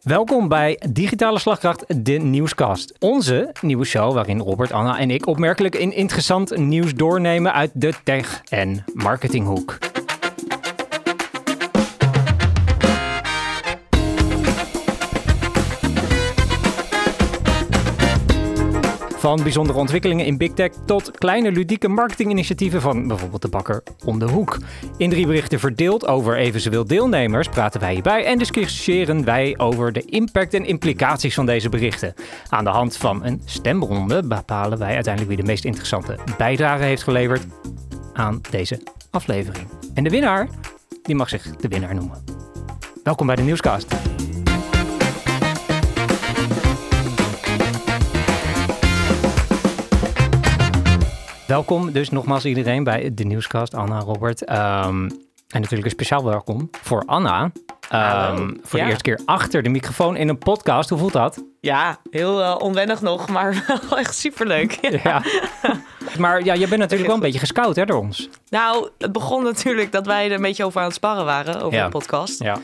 Welkom bij Digitale Slagkracht, de nieuwscast. Onze nieuwe show waarin Robert, Anna en ik opmerkelijk in interessant nieuws doornemen uit de tech- en marketinghoek. Van bijzondere ontwikkelingen in big tech tot kleine ludieke marketinginitiatieven van bijvoorbeeld de bakker om de hoek. In drie berichten verdeeld over eventueel deelnemers praten wij hierbij en discussiëren wij over de impact en implicaties van deze berichten. Aan de hand van een stemronde bepalen wij uiteindelijk wie de meest interessante bijdrage heeft geleverd aan deze aflevering. En de winnaar, die mag zich de winnaar noemen. Welkom bij de Nieuwscast. Welkom dus nogmaals iedereen bij de Nieuwscast. Anna, Robert. Ehm, en natuurlijk een speciaal welkom voor Anna. Ehm, voor Ja. de eerste keer achter de microfoon in een podcast. Hoe voelt dat? Ja, heel eh, onwennig nog, maar wel echt superleuk. Ja. maar ja, je bent natuurlijk wel een beetje gescout hè, door ons. Nou, het begon natuurlijk dat wij er een beetje over aan het sparren waren, over Ja. de podcast. Ja.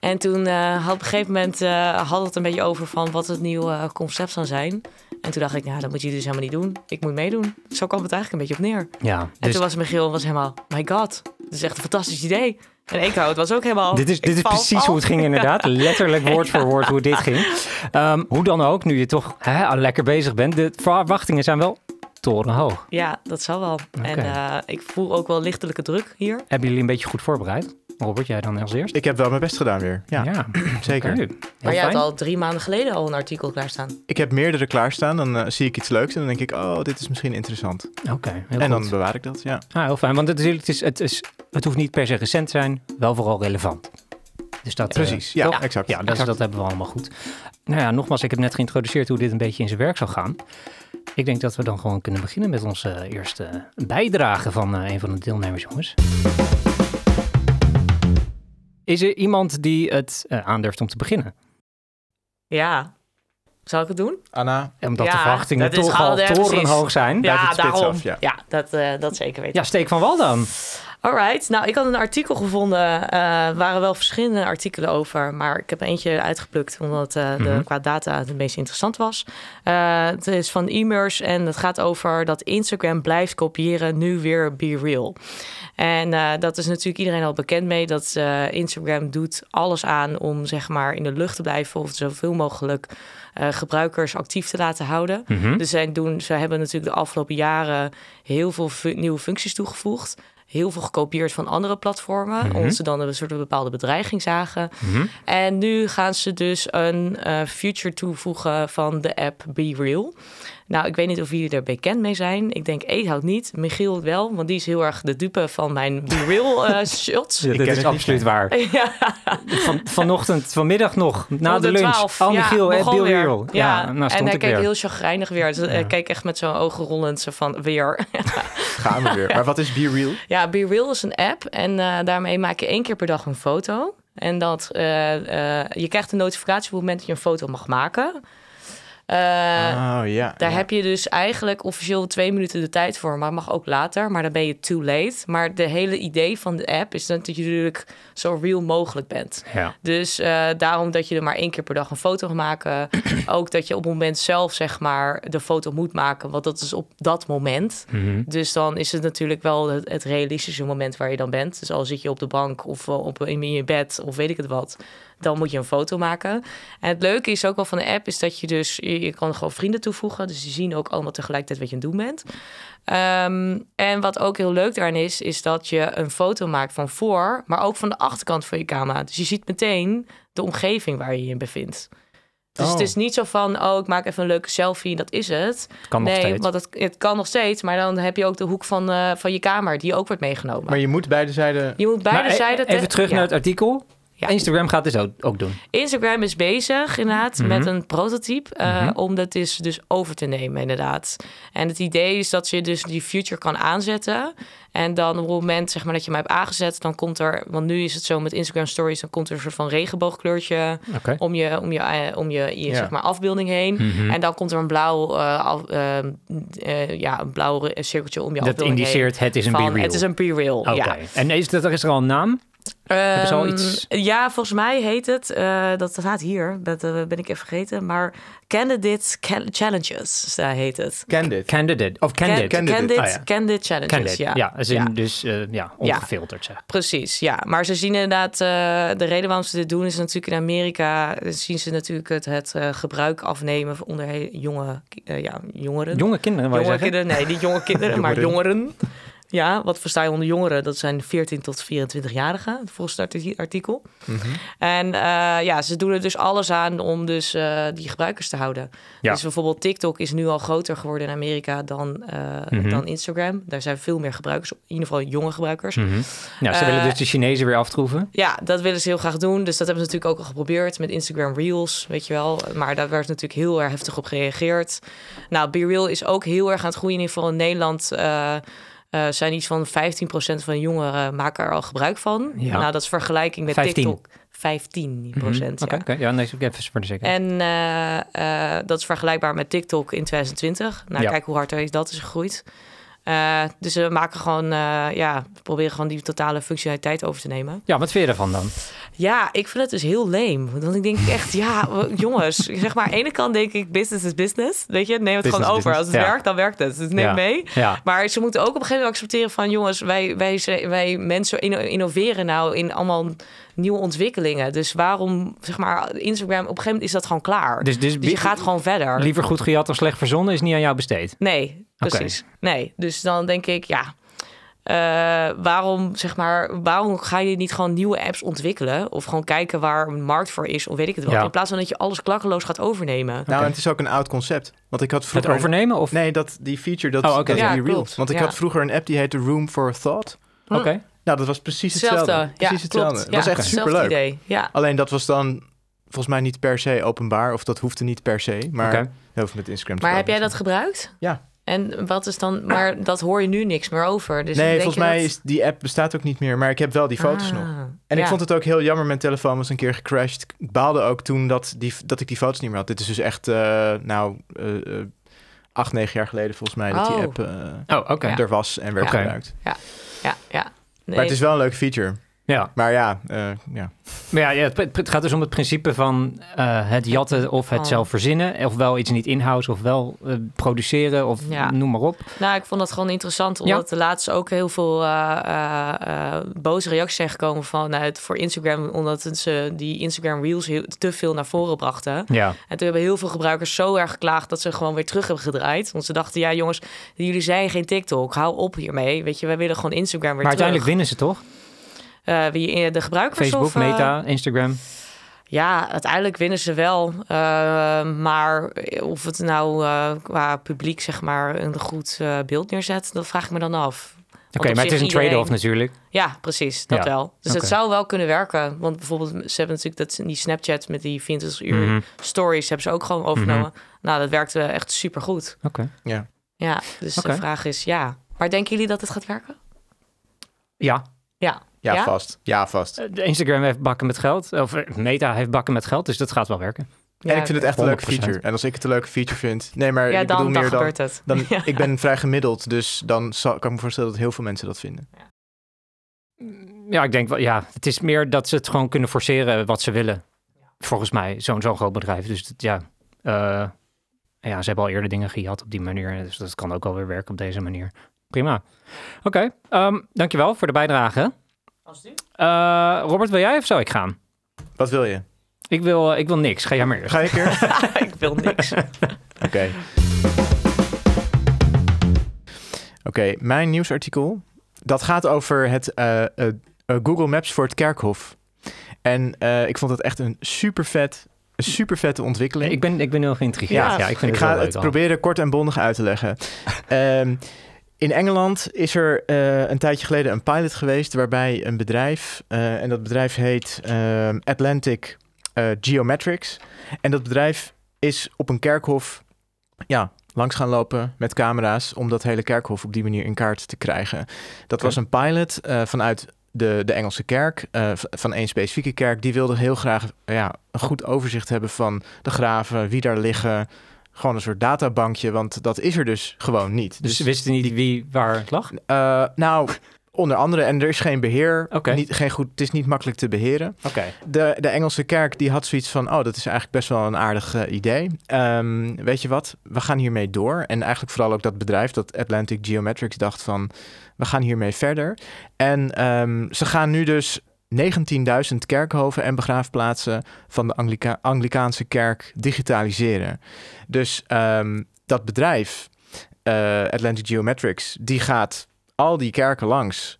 En toen eh, had op een gegeven moment uh, hadden we het een beetje over van wat het nieuwe eh, concept zou zijn. En toen dacht ik, nou, dat moet je dus helemaal niet doen. Ik moet meedoen. Zo kwam het eigenlijk een beetje op neer. ja En dus toen was Michiel was helemaal, my god, dit is echt een fantastisch idee. En Eekhout het was ook helemaal... dit is, ik dit is val precies hoe het ging inderdaad. Letterlijk woord voor woord hoe dit ging. Ehm, hoe dan ook, nu je toch hè, al lekker bezig bent. De verwachtingen zijn wel torenhoog. Ja, dat zal wel. En eh, ik voel ook wel lichtelijke druk hier. Hebben jullie een beetje goed voorbereid? Robert, jij dan als eerst? Ik heb wel mijn best gedaan weer. Ja, zeker. oké. Heel Maar jij had al drie maanden geleden al een artikel klaarstaan. Ik heb meerdere klaarstaan. Dan eh, zie ik iets leuks en dan denk ik, oh, dit is misschien interessant. Oké, heel en goed. dan bewaar ik dat, ja. Ah, heel fijn, want het, is, het, is, het, is, het hoeft niet per se recent te zijn, wel vooral relevant. Dus dat, eh, Precies, ja, exact. Ja, dat, exact. dat hebben we allemaal goed. Nou ja, nogmaals, ik heb net geïntroduceerd hoe dit een beetje in zijn werk zou gaan. Ik denk dat we dan gewoon kunnen beginnen met onze eerste bijdrage van eh, een van de deelnemers, jongens. Is er iemand die het eh, aandurft om te beginnen? Ja. Zal ik het doen? Anna, Omdat Ja, de verwachtingen toch al torenhoog zijn. Ja, daarom. af, ja. ja. dat, eh, dat zeker weten. Ja, steek van wal dan. Alright. Nou, ik had een artikel gevonden. eh, Er waren wel verschillende artikelen over. Maar ik heb eentje uitgeplukt. Omdat eh, de, Mhm. qua data het meest interessant was. Eh, het is van e-mers. En het gaat over dat Instagram blijft kopiëren. Nu weer Be Real. En eh, dat is natuurlijk iedereen al bekend mee. Dat eh, Instagram doet alles aan om zeg maar in de lucht te blijven. Of zoveel mogelijk eh, gebruikers actief te laten houden. Mhm. Dus zij doen, ze hebben natuurlijk de afgelopen jaren heel veel nieuwe functies toegevoegd. Heel veel gekopieerd van andere platformen. Mhm. Omdat ze dan een soort bepaalde bedreiging zagen. Mhm. En nu gaan ze dus een eh, feature toevoegen van de app Be Real. Nou, ik weet niet of jullie er bekend mee zijn. Ik denk Eethout niet. Michiel wel, want die is heel erg de dupe van mijn Be Real eh, shots. Ja, ken is absoluut waar. ja, Van, vanochtend, vanmiddag nog, na om de lunch. 12. Oh, Michiel, ja, eh, begon Be weer. Real. Ja, Ja, nou en hij ik keek weer. heel chagrijnig weer. Dus, eh, Ja. keek echt met zo'n ogen rollend zo van weer. Gaan we weer. Maar wat is Be Real? Ja, Be Real is een app en eh, daarmee maak je één keer per dag een foto. En dat, eh, eh, je krijgt een notificatie op het moment dat je een foto mag maken. Eh, oh ja. daar ja. heb je dus eigenlijk officieel twee minuten de tijd voor, maar mag ook later. Maar dan ben je too late. Maar de hele idee van de app is dat je natuurlijk zo real mogelijk bent. Ja. Dus eh, daarom dat je er maar één keer per dag een foto mag maken. ook dat je op het moment zelf zeg maar de foto moet maken, want dat is op dat moment. Mhm. Dus dan is het natuurlijk wel het, het realistische moment waar je dan bent. Dus al zit je op de bank of eh, op, in je bed of weet ik het wat, dan moet je een foto maken. En het leuke is ook wel van de app is dat je dus je, je kan gewoon vrienden toevoegen, dus die zien ook allemaal tegelijkertijd wat je aan het doen bent. Ehm, en wat ook heel leuk daarin is, is dat je een foto maakt van voor, maar ook van de achterkant van je camera. Dus je ziet meteen de omgeving waar je je in bevindt. Dus Oh. het is niet zo van, oh, ik maak even een leuke selfie en dat is het. Kan nog nee, steeds. want het, het kan nog steeds, maar dan heb je ook de hoek van, eh, van je kamer die ook wordt meegenomen. Maar je moet beide zijden... je moet beide Maar e- zijden... Even te- terug ja. naar het artikel. Ja. Instagram gaat dit ook, ook doen. Instagram is bezig inderdaad Mhm. met een prototype eh, Mhm. om dat is dus over te nemen inderdaad. En het idee is dat je dus die future kan aanzetten en dan op het moment zeg maar dat je hem hebt aangezet, dan komt er, want nu is het zo met Instagram Stories, dan komt er een soort van regenboogkleurtje om je om je eh, om je, je Ja. zeg maar afbeelding heen. Mhm. En dan komt er een blauw, eh, af- ehm, eh, ja, een blauw cirkeltje om je Dat afbeelding heen. indiceert het is een Real. Het is een pre-real, Oké. ja. En is, dat, is er al een naam? Hebben ze al iets- Ja, volgens mij heet het, eh, dat staat hier, dat eh, ben ik even vergeten, maar Candidate Ca- Challenges uh, heet het. Candid. Candidate. Of Can- candidate. Candidate. Candidate, Ah, ja. Challenges, ja. Ja, in Ja. dus eh, ja, ongefilterd zeg. Precies, ja. Maar ze zien inderdaad, eh, de reden waarom ze dit doen is natuurlijk in Amerika zien ze natuurlijk het, het gebruik afnemen onder jonge, ja, jongeren. Jonge kinderen, wou je jonge zeggen? kinderen, nee, niet jonge kinderen, maar jongeren. Ja, wat versta je onder jongeren? Dat zijn 14 tot 24-jarigen, volgens het arti- artikel. Mhm. En eh, ja, ze doen er dus alles aan om dus eh, die gebruikers te houden. Ja. Dus bijvoorbeeld TikTok is nu al groter geworden in Amerika dan, eh, Mhm. dan Instagram. Daar zijn veel meer gebruikers, in ieder geval jonge gebruikers. Ja, ze willen dus de Chinezen weer aftroeven. Ja, dat willen ze heel graag doen. Dus dat hebben ze natuurlijk ook al geprobeerd met Instagram Reels, weet je wel. Maar daar werd natuurlijk heel erg heftig op gereageerd. Nou, BeReal is ook heel erg aan het groeien. In ieder geval in Nederland eh, zijn iets van 15% van jongeren maken er al gebruik van. Ja. Nou, dat is vergelijking met 15. TikTok. 15 procent, Mhm. Oké, ja. oké. ja, nee, even voor de zekerheid. En eh, eh, dat is vergelijkbaar met TikTok in 2020. Nou, Ja. kijk hoe hard er dat is gegroeid. Eh, dus we maken gewoon, eh, ja, we proberen gewoon die totale functionaliteit over te nemen. Ja, wat vind je daarvan dan? Ja, ik vind het dus heel leem. Want ik denk echt, ja, jongens, zeg maar, aan de ene kant denk ik business is business. Weet je, neem het Business gewoon over. Als het. Ja. werkt, dan werkt het. Dus neem Ja. mee. Ja, Maar ze moeten ook op een gegeven moment accepteren van... jongens, wij, wij, wij mensen inno- innoveren nou in allemaal nieuwe ontwikkelingen. Dus waarom, zeg maar, Instagram... op een gegeven moment is dat gewoon klaar. dus, dus, Dus je gaat gewoon verder. liever goed gejat dan slecht verzonnen is niet aan jou besteed. Nee, precies. Nee, dus dan denk ik, ja... eh, waarom, zeg maar, waarom ga je niet gewoon nieuwe apps ontwikkelen? Of gewoon kijken waar een markt voor is, of weet ik het wel. Ja. In plaats van dat je alles klakkeloos gaat overnemen. Nou, het is ook een oud concept. Want ik had Het vroeger... overnemen of? Nee, dat, die feature, dat, Oh, oké. dat is Ja, die Reels. klopt. Want ik Ja. had vroeger een app die heette Room for Thought. Oké. Nou, dat was precies hetzelfde. Hetzelfde, ja, Precies hetzelfde. klopt. Het was Ja, echt superleuk. idee. Ja, Alleen dat was dan volgens mij niet per se openbaar. Of dat hoefde niet per se. Maar Oké. heel veel met Instagram. te maar heb jij dat gebruikt? Ja. En wat is dan, maar dat hoor je nu niks meer over. Dus nee, denk volgens je mij dat- is die app bestaat ook niet meer. Maar ik heb wel die foto's Ah, nog. En ik ja. vond het ook heel jammer. Mijn telefoon was een keer gecrashed. Ik baalde ook toen dat, die, dat ik die foto's niet meer had. Dit is dus echt, eh, nou, eh, eh, acht, negen jaar geleden volgens mij dat die Oh. app Oh, oké. er was en werd gebruikt. Ja, ja. Nee. Maar het is wel een leuk feature. Ja. Maar ja, eh, ja. Maar ja, ja, het, het gaat dus om het principe van eh, het jatten of het Oh. zelf verzinnen. Ofwel iets niet in-house, ofwel eh, produceren of Ja. noem maar op. Nou, ik vond dat gewoon interessant, omdat er laatst ook heel veel eh, eh, eh, boze reacties zijn gekomen vanuit voor Instagram, omdat ze die Instagram Reels heel, te veel naar voren brachten. Ja. En toen hebben heel veel gebruikers zo erg geklaagd dat ze gewoon weer terug hebben gedraaid. Want ze dachten, ja jongens, jullie zijn geen TikTok, hou op hiermee. Weet je, wij willen gewoon Instagram weer Maar terug. uiteindelijk winnen ze toch? Eh, wie eh, de gebruikers Facebook, of, eh, Meta, Instagram. Ja, uiteindelijk winnen ze wel. Eh, maar of het nou eh, qua publiek zeg maar een goed eh, beeld neerzet, dat vraag ik me dan af. Oké, maar het is een trade-off natuurlijk. Ja, precies, dat Ja, wel. Dus het zou wel kunnen werken. Want bijvoorbeeld, ze hebben natuurlijk dat, die Snapchat met die 24 uur Mhm. stories hebben ze ook gewoon overgenomen. Nou, dat werkte echt supergoed. Oké. Ja, dus Oké. de vraag is ja. Maar denken jullie dat het gaat werken? Ja, Ja. Ja, Ja? vast. Ja, vast. eh, de Instagram heeft bakken met geld. Of eh, Meta heeft bakken met geld, dus dat gaat wel werken. Ja, en ik vind het echt een leuke 100%. feature. En als ik het een leuke feature vind... Nee, maar ja, ik dan, bedoel dan meer dan... gebeurt het. dan Ja. Ik ben vrij gemiddeld, dus dan zal, kan ik me voorstellen dat heel veel mensen dat vinden. Ja, ik denk wel, ja, het is meer dat ze het gewoon kunnen forceren wat ze willen. Volgens mij, zo'n zo'n groot bedrijf. Dus dat, ja, eh, ja, ze hebben al eerder dingen gejat op die manier. Dus dat kan ook wel weer werken op deze manier. Prima. Oké, ehm, dankjewel voor de bijdrage. Eh, Robert, wil jij of zou ik gaan? Wat wil je? Ik wil, ik wil niks. Ga jij maar eerst. Ga een keer? ik wil niks. Oké. Oké, mijn nieuwsartikel. Dat gaat over het eh, eh, eh, Google Maps voor het kerkhof. En eh, ik vond het echt een super vet, een super vette ontwikkeling. Ik ben, ik ben heel geïntrigeerd. Ja, Ja, ik vind ik het ga het proberen kort en bondig uit te leggen. Ehm, in Engeland is er eh, een tijdje geleden een pilot geweest waarbij een bedrijf, eh, en dat bedrijf heet ehm, Atlantic eh, Geometrics. En dat bedrijf is op een kerkhof ja, langs gaan lopen met camera's om dat hele kerkhof op die manier in kaart te krijgen. Dat was een pilot eh, vanuit de, de Engelse kerk, eh, van één specifieke kerk. Die wilde heel graag ja, een goed overzicht hebben van de graven, wie daar liggen. Gewoon een soort databankje, want dat is er dus gewoon niet. Dus ze wisten niet wie waar lag? eh, nou, Onder andere, en er is geen beheer, niet, geen goed, het is niet makkelijk te beheren. Oké. De, de Engelse kerk die had zoiets van, oh, dat is eigenlijk best wel een aardig eh, idee. Ehm, weet je wat, we gaan hiermee door. En eigenlijk vooral ook dat bedrijf, dat Atlantic Geometrics, dacht van, we gaan hiermee verder. En ehm, ze gaan nu dus 19.000 kerkhoven en begraafplaatsen van de Anglica- Anglikaanse kerk digitaliseren. Dus ehm, dat bedrijf, eh, Atlantic Geometrics, die gaat al die kerken langs,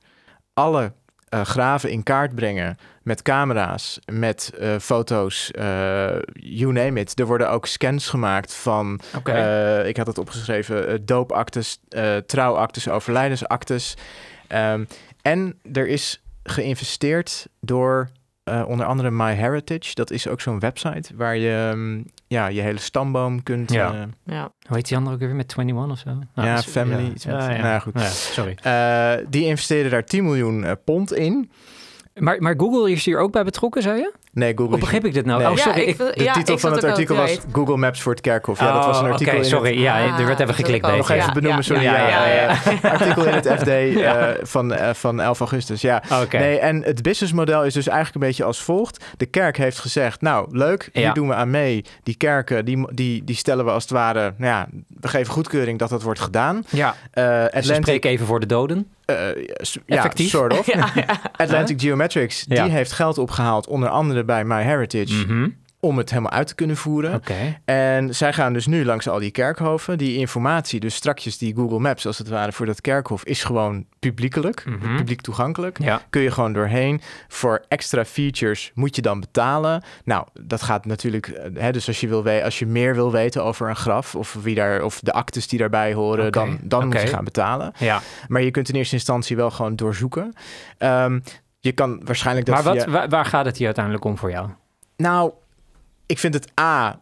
alle eh, graven in kaart brengen met camera's, met eh, foto's, you name it. Er worden ook scans gemaakt van, eh, ik had het opgeschreven, doopactes, trouwactes, overlijdensactes. Ehm, en er is geïnvesteerd door eh, onder andere MyHeritage. Dat is ook zo'n website waar je ehm, ja, je hele stamboom kunt... Ja. eh, Ja. Hoe heet die andere ook weer met 21 of zo? Nou, Ja, Family, Ja, iets met- ja, ja. nou ja, goed. Ja, sorry. eh, die investeren daar 10 miljoen pond in. Maar, maar Google is hier ook bij betrokken, zei je? Nee, Google is begreep ik dit nou? Nee. Oh, sorry. ik- De ja, titel ik van het artikel was Google Maps voor het kerkhof. Ja, dat was een Oh, artikel Oké, in sorry. het... Ja, Ah, er werd even geklikt ook. Nog deze. even benoemen, ja, sorry. ja, Ja, ja, ja, ja. artikel in het FD eh, van, eh, van 11 augustus. Ja. Nee, en het businessmodel is dus eigenlijk een beetje als volgt. De kerk heeft gezegd, nou leuk, hier Ja. doen we aan mee. Die kerken, die, die, die stellen we als het ware, nou ja, we geven goedkeuring dat dat wordt gedaan. Ja, Eh dus Atlantic, spreken even voor de doden. eh, ja, Effectief. sort of. Ja, ja. Atlantic Geometrics, Ja. die heeft geld opgehaald, onder andere bij MyHeritage, Mhm. om het helemaal uit te kunnen voeren. Oké. En zij gaan dus nu langs al die kerkhoven. Die informatie, dus strakjes die Google Maps als het ware voor dat kerkhof, is gewoon publiekelijk, Mhm. publiek toegankelijk. Ja. Kun je gewoon doorheen. Voor extra features moet je dan betalen. Nou, dat gaat natuurlijk. eh, Hè, dus als je, wil als je meer wil weten over een graf of, wie daar, of de actes die daarbij horen, dan, dan moet je gaan betalen. Ja. Maar je kunt in eerste instantie wel gewoon doorzoeken. Ehm, je kan waarschijnlijk dat Maar wat, via- waar, waar gaat het hier uiteindelijk om voor jou? Nou, ik vind het A,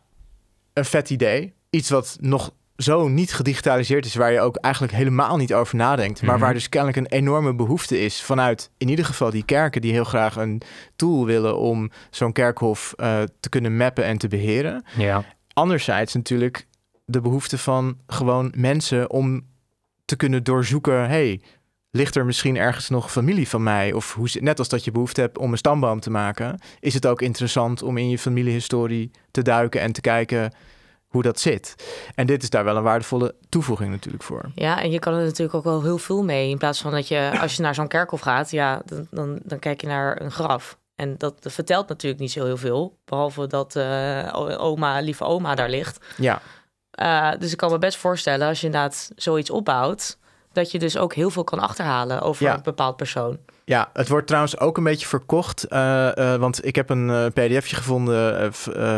een vet idee. Iets wat nog zo niet gedigitaliseerd is, waar je ook eigenlijk helemaal niet over nadenkt. Maar Mhm. waar dus kennelijk een enorme behoefte is vanuit in ieder geval die kerken die heel graag een tool willen om zo'n kerkhof eh, te kunnen mappen en te beheren. Ja. Anderzijds natuurlijk de behoefte van gewoon mensen om te kunnen doorzoeken, hey, ligt er misschien ergens nog familie van mij? Of hoe, net als dat je behoefte hebt om een stamboom te maken, is het ook interessant om in je familiehistorie te duiken en te kijken hoe dat zit. En dit is daar wel een waardevolle toevoeging natuurlijk voor. Ja, en je kan er natuurlijk ook wel heel veel mee. In plaats van dat je, als je naar zo'n kerkhof gaat, ja, dan, dan, dan kijk je naar een graf. En dat vertelt natuurlijk niet zo heel veel. Behalve dat eh, oma, lieve oma daar ligt. Ja, Eh, dus ik kan me best voorstellen, als je inderdaad zoiets opbouwt, dat je dus ook heel veel kan achterhalen over Ja. een bepaald persoon. Ja, het wordt trouwens ook een beetje verkocht. eh, eh, want ik heb een eh, pdfje gevonden,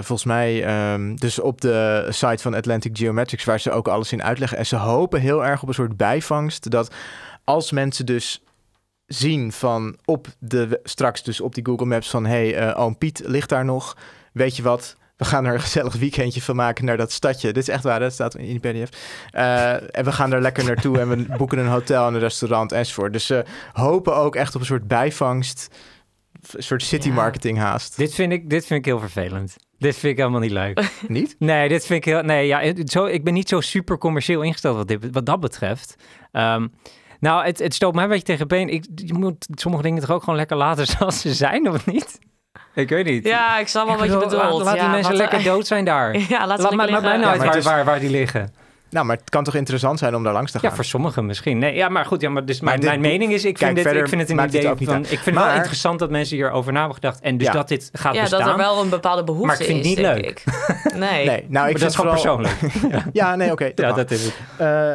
volgens mij, ehm, dus op de site van Atlantic Geometrics, waar ze ook alles in uitleggen. En ze hopen heel erg op een soort bijvangst, dat als mensen dus zien van op de, straks dus op die Google Maps van, hey, oom Piet ligt daar nog, weet je wat... We gaan er een gezellig weekendje van maken naar dat stadje. Dit is echt waar, dat staat in die pdf. Eh, en we gaan er lekker naartoe en we boeken een hotel en een restaurant enzovoort. Dus ze hopen ook echt op een soort bijvangst. Een soort city marketing haast. Dit vind, ik, dit vind ik heel vervelend. Dit vind ik helemaal niet leuk. Niet? Nee, dit vind ik heel. Nee, ja, zo, ik ben niet zo super commercieel ingesteld wat, dit, wat dat betreft. Ehm, nou, het, het stoot mij een beetje tegen been. Ik, je moet sommige dingen toch ook gewoon lekker laten zoals ze zijn, of niet? Ik weet niet. Ja, ik snap wel wat je bedoel, bedoelt. Laat, laat ja, die mensen lekker dood zijn daar. Ja, laat, Laat mij, maakt mij nou Ja, uit maar waar, is- waar, waar die liggen. Nou, maar het kan toch interessant zijn om daar langs te gaan? Ja, voor sommigen misschien. Nee, ja, maar goed, ja, maar dus Maar mijn, dit- mijn mening is, ik Kijk, vind, dit, verder ik vind het een het idee van, ik vind het wel Maar- interessant dat mensen hierover na hebben gedacht en dus Ja. dat dit gaat Ja, bestaan. dat er wel een bepaalde behoefte Maar ik vind het is, niet leuk. ik. Nee. Nee, nou, ik maar vind dat is gewoon vooral... persoonlijk. Ja, nee, oké. ja, dat is het. Eh,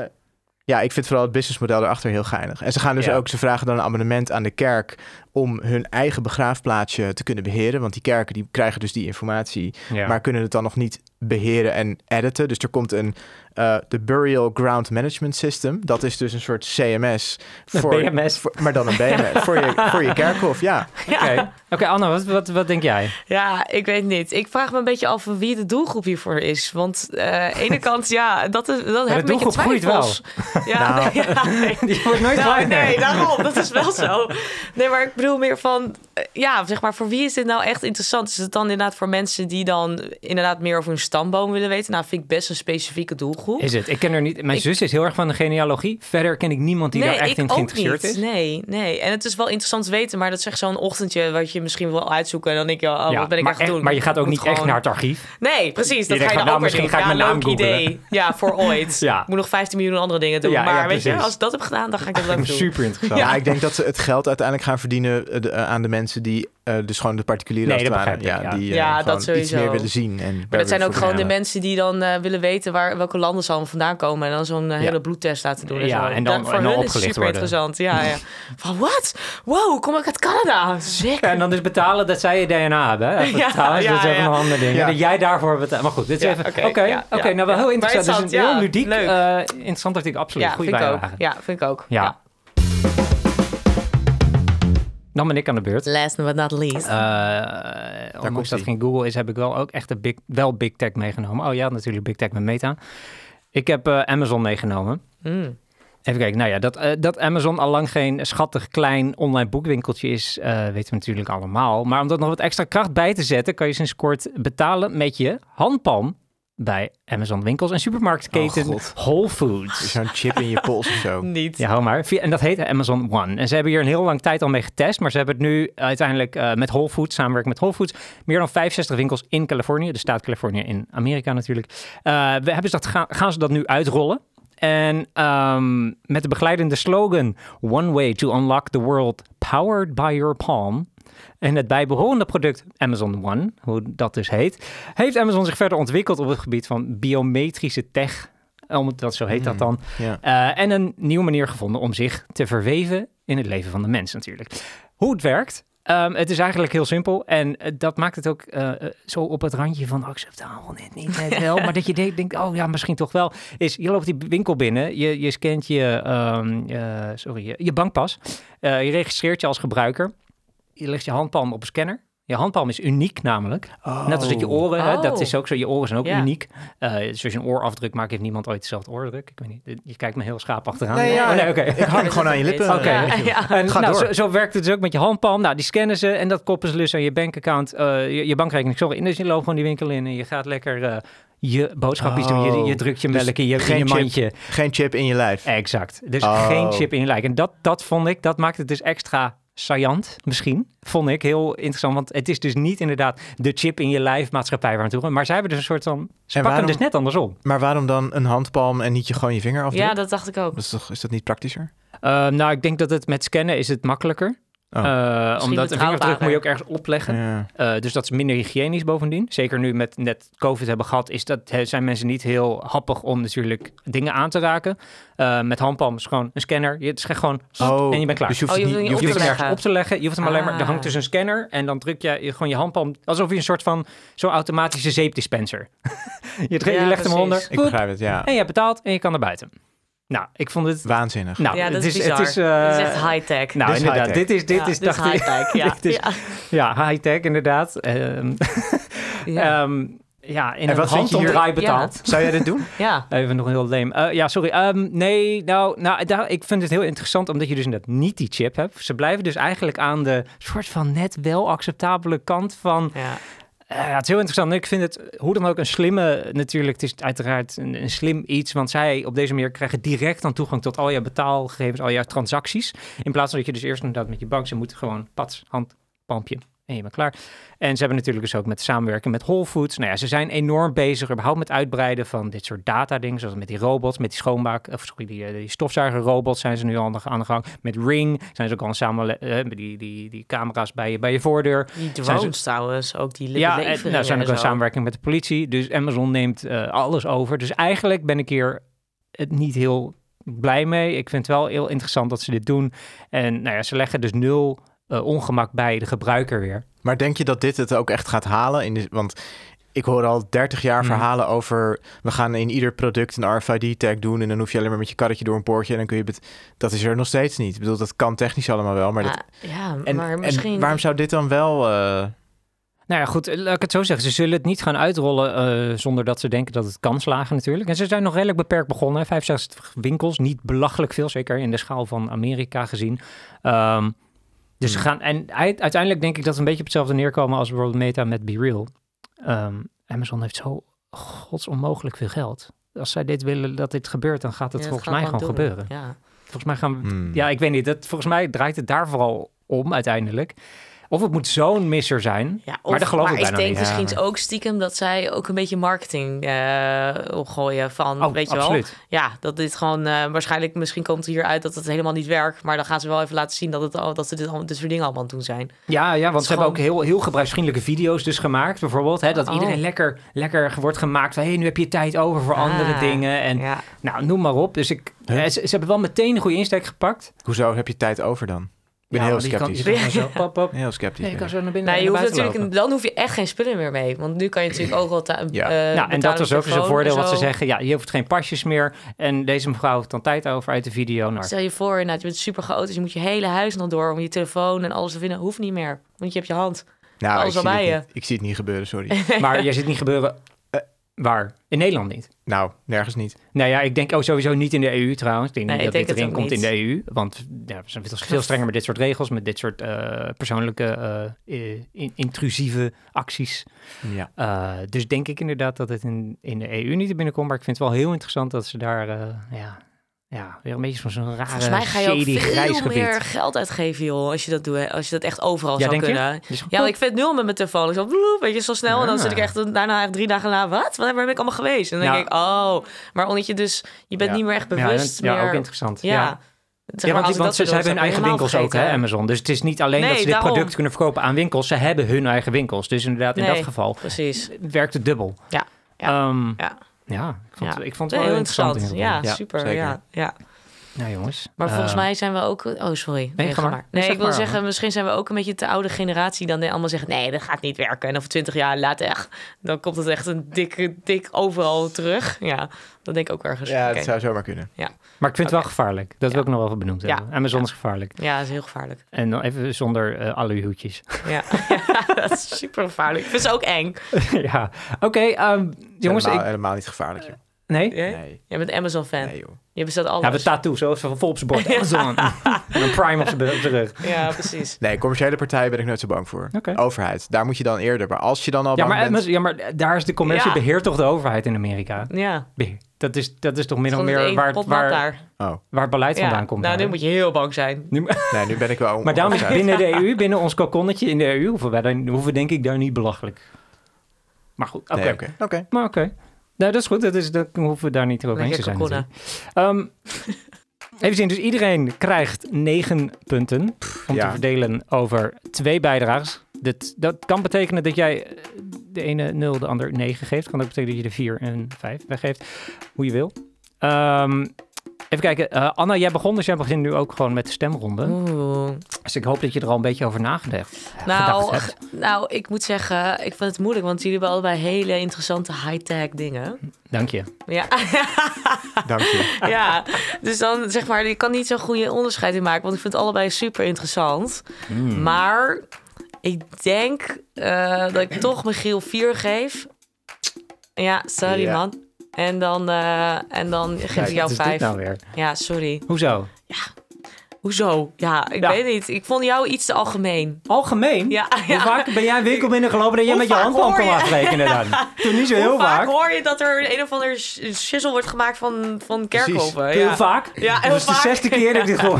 ja, ik vind vooral het businessmodel erachter heel geinig. En ze gaan dus Ja. ook, ze vragen dan een abonnement aan de kerk om hun eigen begraafplaatsje te kunnen beheren. Want die kerken die krijgen dus die informatie, Ja. maar kunnen het dan nog niet beheren en editen. Dus er komt een eh, de Burial Ground Management System. Dat is dus een soort CMS. Een Voor, BMS. voor- maar dan een BMS. voor, je, voor je kerkhof, ja. Oké, Oké, Anna, wat, wat, wat denk jij? Ja, ik weet niet. Ik vraag me een beetje af wie de doelgroep hiervoor is. Want eh, de ene kant, ja, dat, is, dat heb ik een beetje doelgroep groeit twijfels. Ja, Nou. nee, ja, nee. Die wordt nooit Nou, kleiner. nee, daarom. Dat is wel zo. Nee, maar ik bedoel meer van... eh, Ja, zeg maar, voor wie is dit nou echt interessant? Is het dan inderdaad voor mensen die dan inderdaad meer over hun stamboom willen weten. Nou, vind ik best een specifieke doelgroep. Is het? Ik ken er niet. Mijn Ik- zus is heel erg van de genealogie. Verder ken ik niemand die daar echt ik in geïnteresseerd is. Nee, nee. En het is wel interessant te weten, maar dat is echt zo'n ochtendje wat je misschien wil uitzoeken. En dan denk je, oh, Ja, wat ben ik maar, echt aan het doen? maar je gaat ook niet echt naar het archief. Nee, precies. Dat ga je dan nou, ook weer misschien doen. ga ik ja, mijn naam idee. Ja, voor ooit. Ja. Ik moet nog 15 miljoen andere dingen doen. Ja, ja, maar weet je, als ik dat heb gedaan, dan ga ik dat ook doen. Super interessant. Ja, ik denk dat ze het geld uiteindelijk gaan verdienen eh, de- eh, aan de mensen die, eh, dus gewoon de particulieren Nee, dat ware, begrijp ik, ja. die Ja, dat iets meer willen zien. En Maar dat zijn ook gewoon de mensen. die dan willen weten waar, welke landen ze allemaal vandaan komen. En dan zo'n Ja. hele bloedtest laten doen. En, Ja, zo. en dan- Dat- voor en dan hun is super worden. interessant. Ja, ja. Van wat? Wow, kom ik uit Canada? Ja, en dan dus betalen dat zij je DNA hebben. hè? Even Ja, dat is ja, even ja. een ander ding. Ja. Dat jij daarvoor betaalt. Maar goed, dit is Ja, even... Oké, ja, ja, nou wel ja. heel interessant. Het is een heel ja, ludiek, leuk. eh, interessant artikel. Absoluut. Ja, ik ook. bijdrage. Ja, vind ik ook. Ja. Dan ben ik aan de beurt. Last but not least. Eh ondanks dat geen Google is, heb ik wel ook echt de big, wel Big Tech meegenomen. Oh ja, natuurlijk Big Tech met Meta. Ik heb eh, Amazon meegenomen. Mm. Even kijken, nou ja, dat, eh, dat Amazon al lang geen schattig klein online boekwinkeltje is, eh, weten we natuurlijk allemaal. Maar om dat nog wat extra kracht bij te zetten, kan je sinds kort betalen met je handpalm bij Amazon winkels en supermarktketen Oh. Whole Foods. Zo'n chip in je pols of zo. Niet. Ja, hou maar. En dat heet Amazon One. En ze hebben hier een heel lang tijd al mee getest. Maar ze hebben het nu uiteindelijk eh, met Whole Foods, samenwerking met Whole Foods, meer dan 65 winkels in Californië, de staat Californië in Amerika natuurlijk. Eh, we hebben ze dat, gaan, gaan ze dat nu uitrollen. En ehm, met de begeleidende slogan One way to unlock the world powered by your palm. En het bijbehorende product Amazon One, hoe dat dus heet, heeft Amazon zich verder ontwikkeld op het gebied van biometrische tech. Omdat dat zo heet dat dan. Ja. Uh, en een nieuwe manier gevonden om zich te verweven in het leven van de mens natuurlijk. Hoe het werkt, um, het is eigenlijk heel simpel. En uh, dat maakt het ook uh, zo op het randje van acceptabel, net niet, net wel. maar dat je denkt, denkt, oh ja, misschien toch wel. Is, je loopt die winkel binnen, je, je scant je, um, sorry, je, je bankpas. Eh, je registreert je als gebruiker. Je legt je handpalm op een scanner. Je handpalm is uniek namelijk. Oh. Net als dat je oren, Oh. hè, dat is ook zo. Je oren zijn ook Ja. uniek. Uh, dus als je een oorafdruk maakt, heeft niemand ooit dezelfde oordruk. Ik weet niet, je kijkt me heel schaap achteraan. Nee, ja, oh, nee. Ik hang gewoon aan je lippen. Oké. Ja, ja. En, Ga nou, door. zo, zo werkt het dus ook met je handpalm. Nou, die scannen ze en dat koppelen ze dus aan je bankaccount, uh, je, je bankrekening. Sorry, en dus je loopt gewoon die winkel in en je gaat lekker uh, je boodschapjes doen. Je, je Oh. drukt je Dus melk in je, in geen chip. mandje. Geen chip in je lijf. Exact. Dus Oh. geen chip in je lijk. En dat, dat vond ik, dat maakt het dus extra saillant misschien. Vond ik heel interessant. Want het is dus niet inderdaad de chip in je lijf maatschappij waar we gaan. Maar zij hebben dus een soort van... Ze pakken waarom- hem dus net andersom. Maar waarom dan een handpalm en niet je gewoon je vinger afdrukt? Ja, dat dacht ik ook. Dat is, toch, is dat niet praktischer? Uh, nou, ik denk dat het met scannen is het makkelijker. Oh. Uh, omdat een vingerafdruk moet je ook ergens opleggen. Ja. Uh, dus dat is minder hygiënisch bovendien. Zeker nu met net COVID hebben gehad, is dat, he, zijn mensen niet heel happig om natuurlijk dingen aan te raken. Uh, met handpalm is gewoon een scanner. Je schrijft gewoon Oh, en je bent klaar. Dus je hoeft Oh, het je niet, hoeft je Je hoeft hoeft het het nergens op te leggen. Je hoeft hem alleen maar. Er Ah. hangt dus een scanner en dan druk je gewoon je handpalm alsof je een soort van zo'n automatische zeepdispenser. je, dre- Ja, je legt hem onder. Ik begrijp het, ja. en je hebt betaald en je kan naar buiten. Nou, ik vond het. Waanzinnig. Nou, ja, dat het is, is, bizar. het is, uh, Dit is echt high-tech. Nou, Dit is inderdaad. Dit is, dit Ja, is, dacht ik- high-tech, ja. dit is- ja. ja, high-tech inderdaad. Ehm, Ja. ehm, ja, in En een wat vind je hier- handomdraai betaald. Zou jij dit doen? ja. Even nog heel leem. Uh, ja, sorry. Um, nee, nou, nou daar, ik vind het heel interessant omdat je dus inderdaad niet die chip hebt. Ze blijven dus eigenlijk aan de soort van net wel acceptabele kant van... ja. Ja, het is heel interessant. Ik vind het hoe dan ook een slimme, natuurlijk, het is uiteraard een, slim iets, want zij op deze manier krijgen direct dan toegang tot al je betaalgegevens, al je transacties. In plaats van dat je dus eerst inderdaad met je bank, ze moeten gewoon pats, handpampje en je bent klaar. En ze hebben natuurlijk dus ook met samenwerken met Whole Foods. Nou ja, ze zijn enorm bezig überhaupt met uitbreiden van dit soort data dingen, zoals met die robots, met die schoonmaak, of sorry, die, die stofzuigerrobots zijn ze nu al aan de, gang. Met Ring zijn ze ook al samen, uh, die, die, die camera's bij je, bij je voordeur. Die drones trouwens, ook die Ja, leveringen en, nou, zijn ook en een samenwerking met de politie. Dus Amazon neemt uh, alles over. Dus eigenlijk ben ik hier het niet heel blij mee. Ik vind het wel heel interessant dat ze dit doen. En nou ja, ze leggen dus nul uh, ongemak bij de gebruiker weer. Maar denk je dat dit het ook echt gaat halen? In de, want ik hoor al 30 jaar Hmm. verhalen over... we gaan in ieder product een RFID-tag doen... en dan hoef je alleen maar met je karretje door een poortje... en dan kun je... Bet- dat is er nog steeds niet. Ik bedoel, dat kan technisch allemaal wel, maar... Dat, Ja, ja, en, maar en misschien... waarom zou dit dan wel... uh, Nou ja, goed, laat ik het zo zeggen. Ze zullen het niet gaan uitrollen uh, zonder dat ze denken dat het kan slagen natuurlijk. En ze zijn nog redelijk beperkt begonnen. Hè? 65 winkels, niet belachelijk veel, zeker in de schaal van Amerika gezien. Um, dus ze gaan, en uiteindelijk denk ik dat we een beetje op hetzelfde neerkomen als bijvoorbeeld Meta met BeReal. Um, Amazon heeft zo gods onmogelijk veel geld. Als zij dit willen dat dit gebeurt, dan gaat het Ja, volgens mij gaan gewoon doen. gebeuren. Ja. Volgens mij gaan we... Hmm. Ja, ik weet niet. Dat, volgens mij draait het daar vooral om uiteindelijk. Of het moet zo'n misser zijn. Ja, Maar dat geloof maar ik bijna denk niet. misschien Ja, ook stiekem dat zij ook een beetje marketing eh, opgooien van, Oh, weet je wel? Ja, dat dit gewoon eh, waarschijnlijk, misschien komt hier uit dat het helemaal niet werkt, maar dan gaan ze wel even laten zien dat, het, al- dat ze dit, al- dit soort dingen allemaal aan het doen zijn. Ja, ja want ze hebben ook heel, heel gebruiksvriendelijke video's dus gemaakt. Bijvoorbeeld, hè, dat Oh. iedereen lekker, lekker wordt gemaakt van... hé, hey, nu heb je tijd over voor andere Ah, dingen. En ja. nou, noem maar op. Dus ik, Huh? eh, ze, ze hebben wel meteen een goede insteek gepakt. Hoezo heb je tijd over dan? Ik ben Ja, heel kan- sceptisch. je kan zo, pop, pop. Heel sceptisch. Nee, je zo naar binnen Nou, je naar hoeft natuurlijk, lopen. dan hoef je echt geen spullen meer mee. Want nu kan je natuurlijk ook wel ta- Ja. eh, Nou, en dat was ook eens een voordeel wat ze zeggen. Ja, je hoeft geen pasjes meer. En deze mevrouw heeft dan tijd over uit de video. Nou, Stel je voor, inderdaad, je bent super chaotisch. Je moet je hele huis nog door om je telefoon en alles te vinden. Hoeft niet meer, want je hebt je hand. Nou, ik Alles zie, al bij het je. niet. ik zie het niet gebeuren, sorry. maar jij zit niet gebeuren... waar? In Nederland niet. nou, nergens niet. Nou ja, ik denk ook sowieso niet in de EU trouwens. Ik denk Nee, niet ik dat denk dit het erin komt in de EU. Want ja, we zijn veel- veel strenger met dit soort regels, met dit soort eh, persoonlijke eh, in- intrusieve acties. Ja. Eh, dus denk ik inderdaad dat het in, in de EU niet binnenkomt. Maar ik vind het wel heel interessant dat ze daar eh, ja, ja, weer een beetje zo'n zo'n rare Volgens mij ga je ook veel meer geld uitgeven, joh. Als je dat doet, als je dat echt overal Ja, zou kunnen. Dus Ja, want ik vind het nu al met mijn telefoon. Ik zo, bloep, weet je, zo snel. En dan zit ik echt daarna echt drie dagen na. Wat? Waar ben ik allemaal geweest? En dan denk ik, oh. Maar omdat je dus, je bent niet meer echt bewust ja, meer. ook interessant. Ja. Ja. Zeg ja, maar, want, ze, hebben hun eigen winkels ook, hè, Amazon. Dus het is niet alleen dat ze dit daarom. product kunnen verkopen aan winkels. Ze hebben hun eigen winkels. Dus inderdaad, in Nee. dat geval Precies. werkt het dubbel. Ja. Ja. Ehm, Ja. Ja, ik vond, Ja. ik vond het wel heel interessant. Ja. Ja, super. zeker. Ja, ja. Nou jongens. Maar volgens eh, mij zijn we ook... Oh, sorry. Nee, ga ga maar. Nee, zeg ik wil maar. zeggen, misschien zijn we ook een beetje de oude generatie... dan allemaal zeggen, nee, dat gaat niet werken. En over twintig jaar later, echt, dan komt het echt een dik, dik overal terug. Ja, dat denk ik ook ergens. Ja, dat zou zomaar kunnen. Maar ik vind het wel gevaarlijk. Dat wil ik nog wel even benoemd Ja. hebben. Amazon is gevaarlijk. Ja, dat is heel gevaarlijk. En dan even zonder eh aluhoedjes. Ja, dat is super gevaarlijk. Ik vind ze ook eng. ja. Oké, ehm, jongens. helemaal, Ik, helemaal niet gevaarlijk. joh. Nee? Jij bent Amazon-fan. nee joh. Je bestaat alles. Ja, we tattoo, zo zo vol op zijn bord. Amazon. en een Prime op zijn rug. Ja, precies. Nee, commerciële partijen ben ik nooit zo bang voor. Overheid, daar moet je dan eerder. Maar als je dan al Ja bang maar, bent... Amazon- ja, maar daar is de commercie Ja. beheert toch de overheid in Amerika? Ja. Beheer. Dat is, dat is toch min of meer waar, waar, daar. Oh, waar het beleid Ja. vandaan komt. Nou, nu daar. moet je heel bang zijn. Nu- nee, nu ben ik wel maar daarom is binnen de EU, binnen ons kokonnetje in de EU, hoeven wij daar, hoeven we denk ik daar niet belachelijk. Maar goed, oké. Nee. Oké. Maar oké. Nou, dat is goed. Dat is, dat hoeven we daar niet over eens te zijn. Ehm, even zien. Dus iedereen krijgt negen punten om te Ja. verdelen over twee bijdrages. Dat, dat kan betekenen dat jij eh, de ene 0, de ander 9 geeft. Kan ook betekenen dat je de 4 en 5 weggeeft. Hoe je wil. Ehm, even kijken. Eh, Anna, jij begon, dus jij begint nu ook gewoon met de stemronde. Oeh. Dus ik hoop dat je er al een beetje over nagedacht, Nou, hebt. nou, ik moet zeggen, ik vind het moeilijk, want jullie hebben allebei hele interessante high-tech dingen. Dank je. Ja, Dank je. ja, dus dan zeg maar, je kan niet zo'n goede onderscheid in maken, want ik vind het allebei super interessant. Mm. Maar ik denk eh, dat ik toch Michiel 4 geef. Ja, sorry Ja. man. En dan, eh, en dan geef Kijk, ik jou 5. nou? Ja, sorry. Hoezo? Hoezo? Ja, ik Ja. weet niet. Ik vond jou iets te algemeen. Algemeen? Ja, Hoe vaak ben jij een winkel binnengelopen dat jij Hoe met je vaak hand aan hoor kon afrekenen dan? Toen niet zo heel vaak vaak. hoor je dat er een of ander shizzle wordt gemaakt van, van kerkhoven? Heel Ja. vaak? Ja, heel dat is de zesde keer dat ik dit hoor.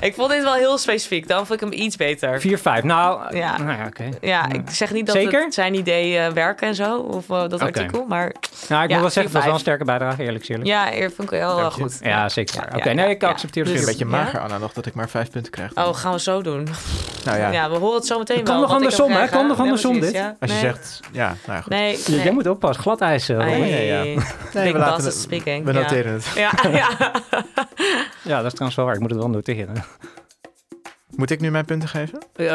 Ik vond dit wel heel specifiek. Dan vond ik hem iets beter. 4, 5. Nou, Ja. nou ja, oké. Ja, ik zeg niet dat Zeker? het zijn idee eh, werken en zo, of eh, dat artikel, maar Nou, ik moet wel zeggen, 4, het was wel een 5. sterke bijdrage, eerlijk gezegd. ja, eer vond ik wel eh, goed. Ja, zeker. Oké, nee, ik accepteer het Dus- Een beetje mager, Anna, dat ik maar vijf punten krijg. Oh, gaan we zo doen. nou ja, Ja, we horen het zo meteen Het wel. kan nog ik andersom, hè? Kan nog andersom dit. ja. als je Nee. zegt... Ja, nou ja, goed. Nee, Je- nee. Jij moet oppassen, gladijs. eh, Ai, Robin. ja, Nee, we laten het- speaking. We ja. noteren het. Ja, ja. Ja, dat is trouwens wel waar. Ik moet het wel noteren. Moet ik nu mijn punten geven? Eh,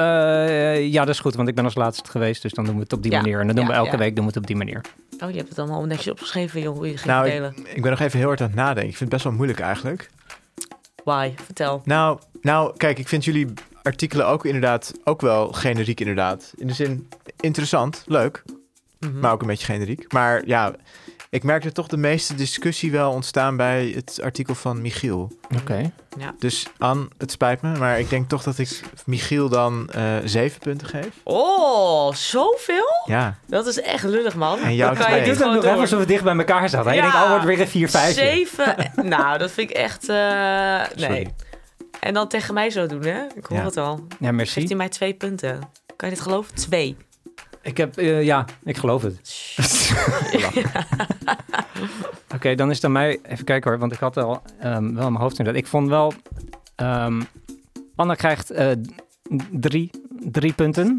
ja, dat is goed, want ik ben als laatste geweest. Dus dan doen we het op die Ja, manier. En dan doen we elke ja. week doen we het op die manier. Oh, je hebt het allemaal netjes opgeschreven, joh. Hoe je ging Nou, verdelen. Ik ben nog even heel hard aan het nadenken. Ik vind het best wel moeilijk eigenlijk. Why? Vertel. Nou, nou, kijk, ik vind jullie artikelen ook inderdaad ook wel generiek inderdaad. In de zin interessant, leuk, Mhm. maar ook een beetje generiek. Maar ja, ik merkte toch de meeste discussie wel ontstaan bij het artikel van Michiel. Oké. Dus Anne, het spijt me, maar ik denk toch dat ik Michiel dan eh, zeven punten geef. Oh, zoveel? Ja, Dat is echt lullig, man. En jou Dan kan je dit gewoon nog even door. alsof we dicht bij elkaar zaten. Je Ja. denkt, oh, wordt weer een 4 5 Zeven. nou, dat vind ik echt... eh, nee. Sorry. En dan tegen mij zo doen, hè? Ik hoor Ja. het al. Ja, merci. Geeft hij mij twee punten. Kan je dit geloven? Twee. Ik heb, eh, ja, ik geloof het. Oké, dan is het aan mij, even kijken hoor, want ik had al ehm, wel in mijn hoofd inderdaad. Ik vond wel, ehm, Anna krijgt eh, drie, drie punten.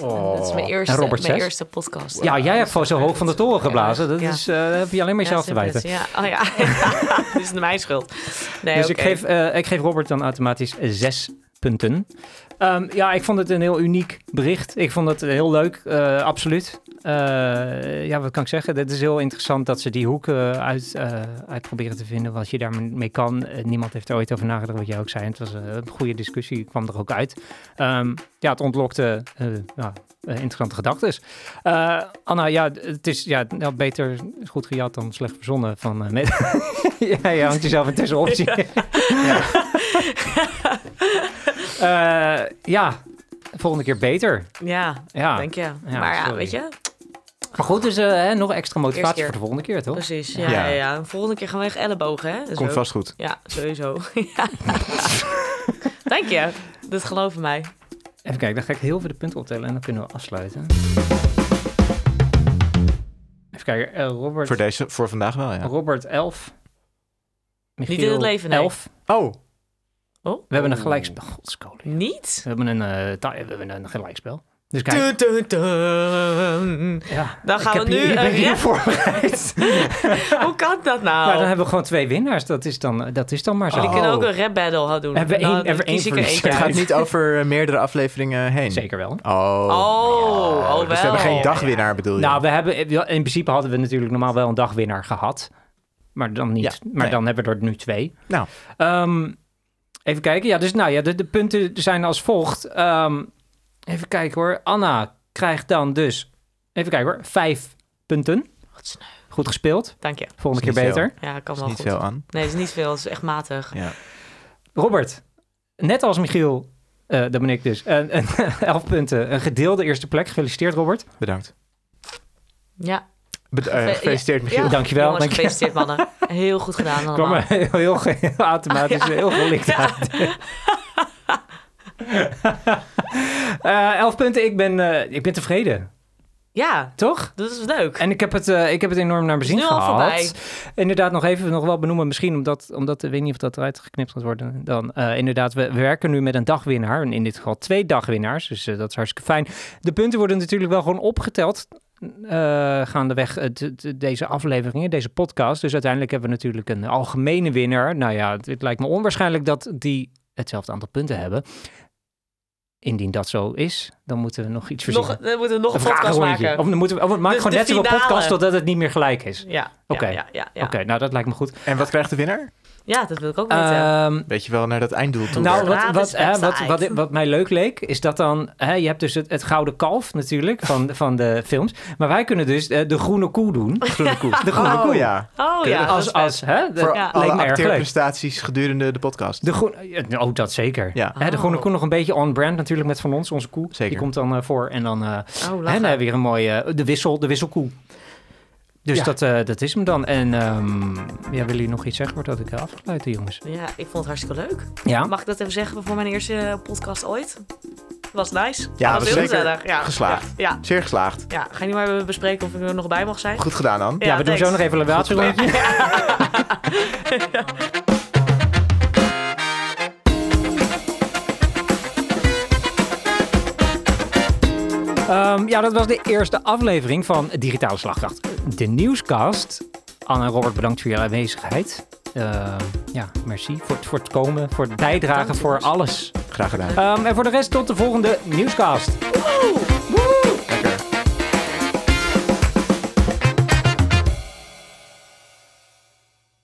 Dat is mijn eerste, En Robert mijn zes? eerste podcast. Ja, jij hebt gewoon zo hoog van de toren geblazen. Dat Ja. is, eh, dat heb je alleen maar jezelf te wijten. Ja, oh ja. Dit is mijn schuld. Nee, dus ik, geef, ik geef Robert dan automatisch zes punten. Ehm, ja, ik vond het een heel uniek bericht. Ik vond het heel leuk, eh, absoluut. Eh, ja, wat kan ik zeggen? Het is heel interessant dat ze die hoek eh, uit, eh, uit proberen te vinden wat je daarmee kan. Niemand heeft er ooit over nagedacht, wat jij ook zei. Het was een goede discussie, kwam er ook uit. Ehm, ja, het ontlokte eh, interessante gedachten. Eh, Anna, ja, het is ja, nou, beter goed gejat dan slecht verzonnen van... met- ja, je hangt jezelf intussen op. zie je. Eh, ja, volgende keer beter. Ja, Ja. denk je. Ja, maar ja, sorry. weet je, Maar goed, dus hè, nog extra motivatie voor de volgende keer, toch? precies. Ja, Ja. ja. ja. Volgende keer gaan we echt ellebogen, hè? Dus komt vast goed. Ja, sowieso. ja. Dank je. Dat geloven mij. Even kijken, dan ga ik heel veel de punten optellen en dan kunnen we afsluiten. Even kijken, eh, Robert, Voor, deze, voor vandaag wel, ja. Robert 11. Michiel, in het leven, nee. 11. Oh, Oh? We hebben een gelijkspel. Godskoning. Niet? We hebben een, eh, we hebben een gelijkspel. Dus kijk, Dun, dun, dun. ja, Dan gaan ik we hier- nu ik ben een hier rap- voorbereid. Hoe kan dat nou? Maar dan hebben we gewoon twee winnaars. Dat is dan, dat is dan maar zo. Die Oh. kunnen ook een rap battle gaan doen. Hebben we één- hebben één ik het gaat niet over eh, meerdere afleveringen heen. Zeker wel. Oh. Oh, oh, Dus we hebben geen dagwinnaar, bedoel je? Nou, we hebben, in principe hadden we natuurlijk normaal wel een dagwinnaar gehad. Maar dan niet. Ja, maar nee. dan hebben we er nu twee. Nou. Ehm, even kijken. Ja, dus nou ja, de, de punten zijn als volgt. Ehm, even kijken hoor. Anna krijgt dan dus, even kijken hoor, vijf punten. Wat sneu. Goed gespeeld. Dank je. Volgende keer beter. Ja, kan is wel niet goed. veel aan. Nee, het is niet veel. Het is echt matig. Ja. Robert, net als Michiel, eh dat ben ik dus, een, een, elf punten. Een gedeelde eerste plek. Gefeliciteerd Robert. Bedankt. Ja. Be- eh, Gefe- gefeliciteerd, Michiel. ja. Dankjewel, Jongens, dankjewel. gefeliciteerd mannen. Heel goed gedaan allemaal. er heel, heel, heel automatisch Ja. heel gelikt Ja. uit. Eh, elf punten, ik ben, eh, ik ben tevreden, Ja, toch? dat is leuk. En ik heb het, eh, ik heb het enorm naar mijn zin gehad. voorbij. Inderdaad, nog even nog wel benoemen, misschien omdat, omdat ik weet niet of dat eruit geknipt gaat worden. Dan inderdaad, we, we werken nu met een dagwinnaar. En in dit geval twee dagwinnaars, dus dat is hartstikke fijn. De punten worden natuurlijk wel gewoon opgeteld. gaandeweg deze afleveringen, deze podcast. Dus uiteindelijk hebben we natuurlijk een algemene winnaar. Nou ja, het, het lijkt me onwaarschijnlijk dat die hetzelfde aantal punten hebben. Indien dat zo is, dan moeten we nog iets verzinnen. Nog, dan moeten we nog een Een podcast maken. Of, dan moeten we, of we maken Dus gewoon de net zo'n podcast totdat het niet meer gelijk is. Ja, Oké. ja, ja, ja, ja. Oké, nou dat lijkt me goed. En wat krijgt de winnaar? Ja, dat wil ik ook weten. Ehm, Weet je wel naar dat einddoel toe? nou, wat, wat, hè, wat, wat, wat mij leuk leek, is dat dan... Hè, je hebt dus het, het gouden kalf natuurlijk van, van de films. Maar wij kunnen dus eh, de groene koe doen. groene koe. De groene oh, koe. ja. oh ja, als, als, hè, dat Voor Ja. alle leek me erg leuk. acteerprestaties gedurende de podcast. De groene, oh, dat zeker. Ja, Hè, de groene Oh. koe nog een beetje on-brand natuurlijk met van ons, onze koe. Zeker. Die komt dan eh, voor en dan... eh, Oh, en dan weer een mooie... de wissel, de wisselkoe. Dus Ja. dat, eh, dat is hem dan. En ehm, ja, willen jullie nog iets zeggen voordat ik afsluiten, jongens? Ja, ik vond het hartstikke leuk. Ja? Mag ik dat even zeggen voor mijn eerste podcast ooit? Was nice. Ja, was was heel gezellig. Ja, geslaagd. Ja, ja, Zeer geslaagd. ja. Ga je nu maar even bespreken of ik er nog bij mag zijn? Goed gedaan, dan. Ja, we doen zo nog even een evaluatierondje. Ehm, ja, dat was de eerste aflevering van Digitale Slagkracht. De nieuwscast. Anne en Robert, bedankt voor jullie aanwezigheid. Ehm, ja, merci voor het, voor het komen, voor het bijdragen, voor alles. Graag gedaan. Ehm, en voor de rest tot de volgende nieuwscast. Woe!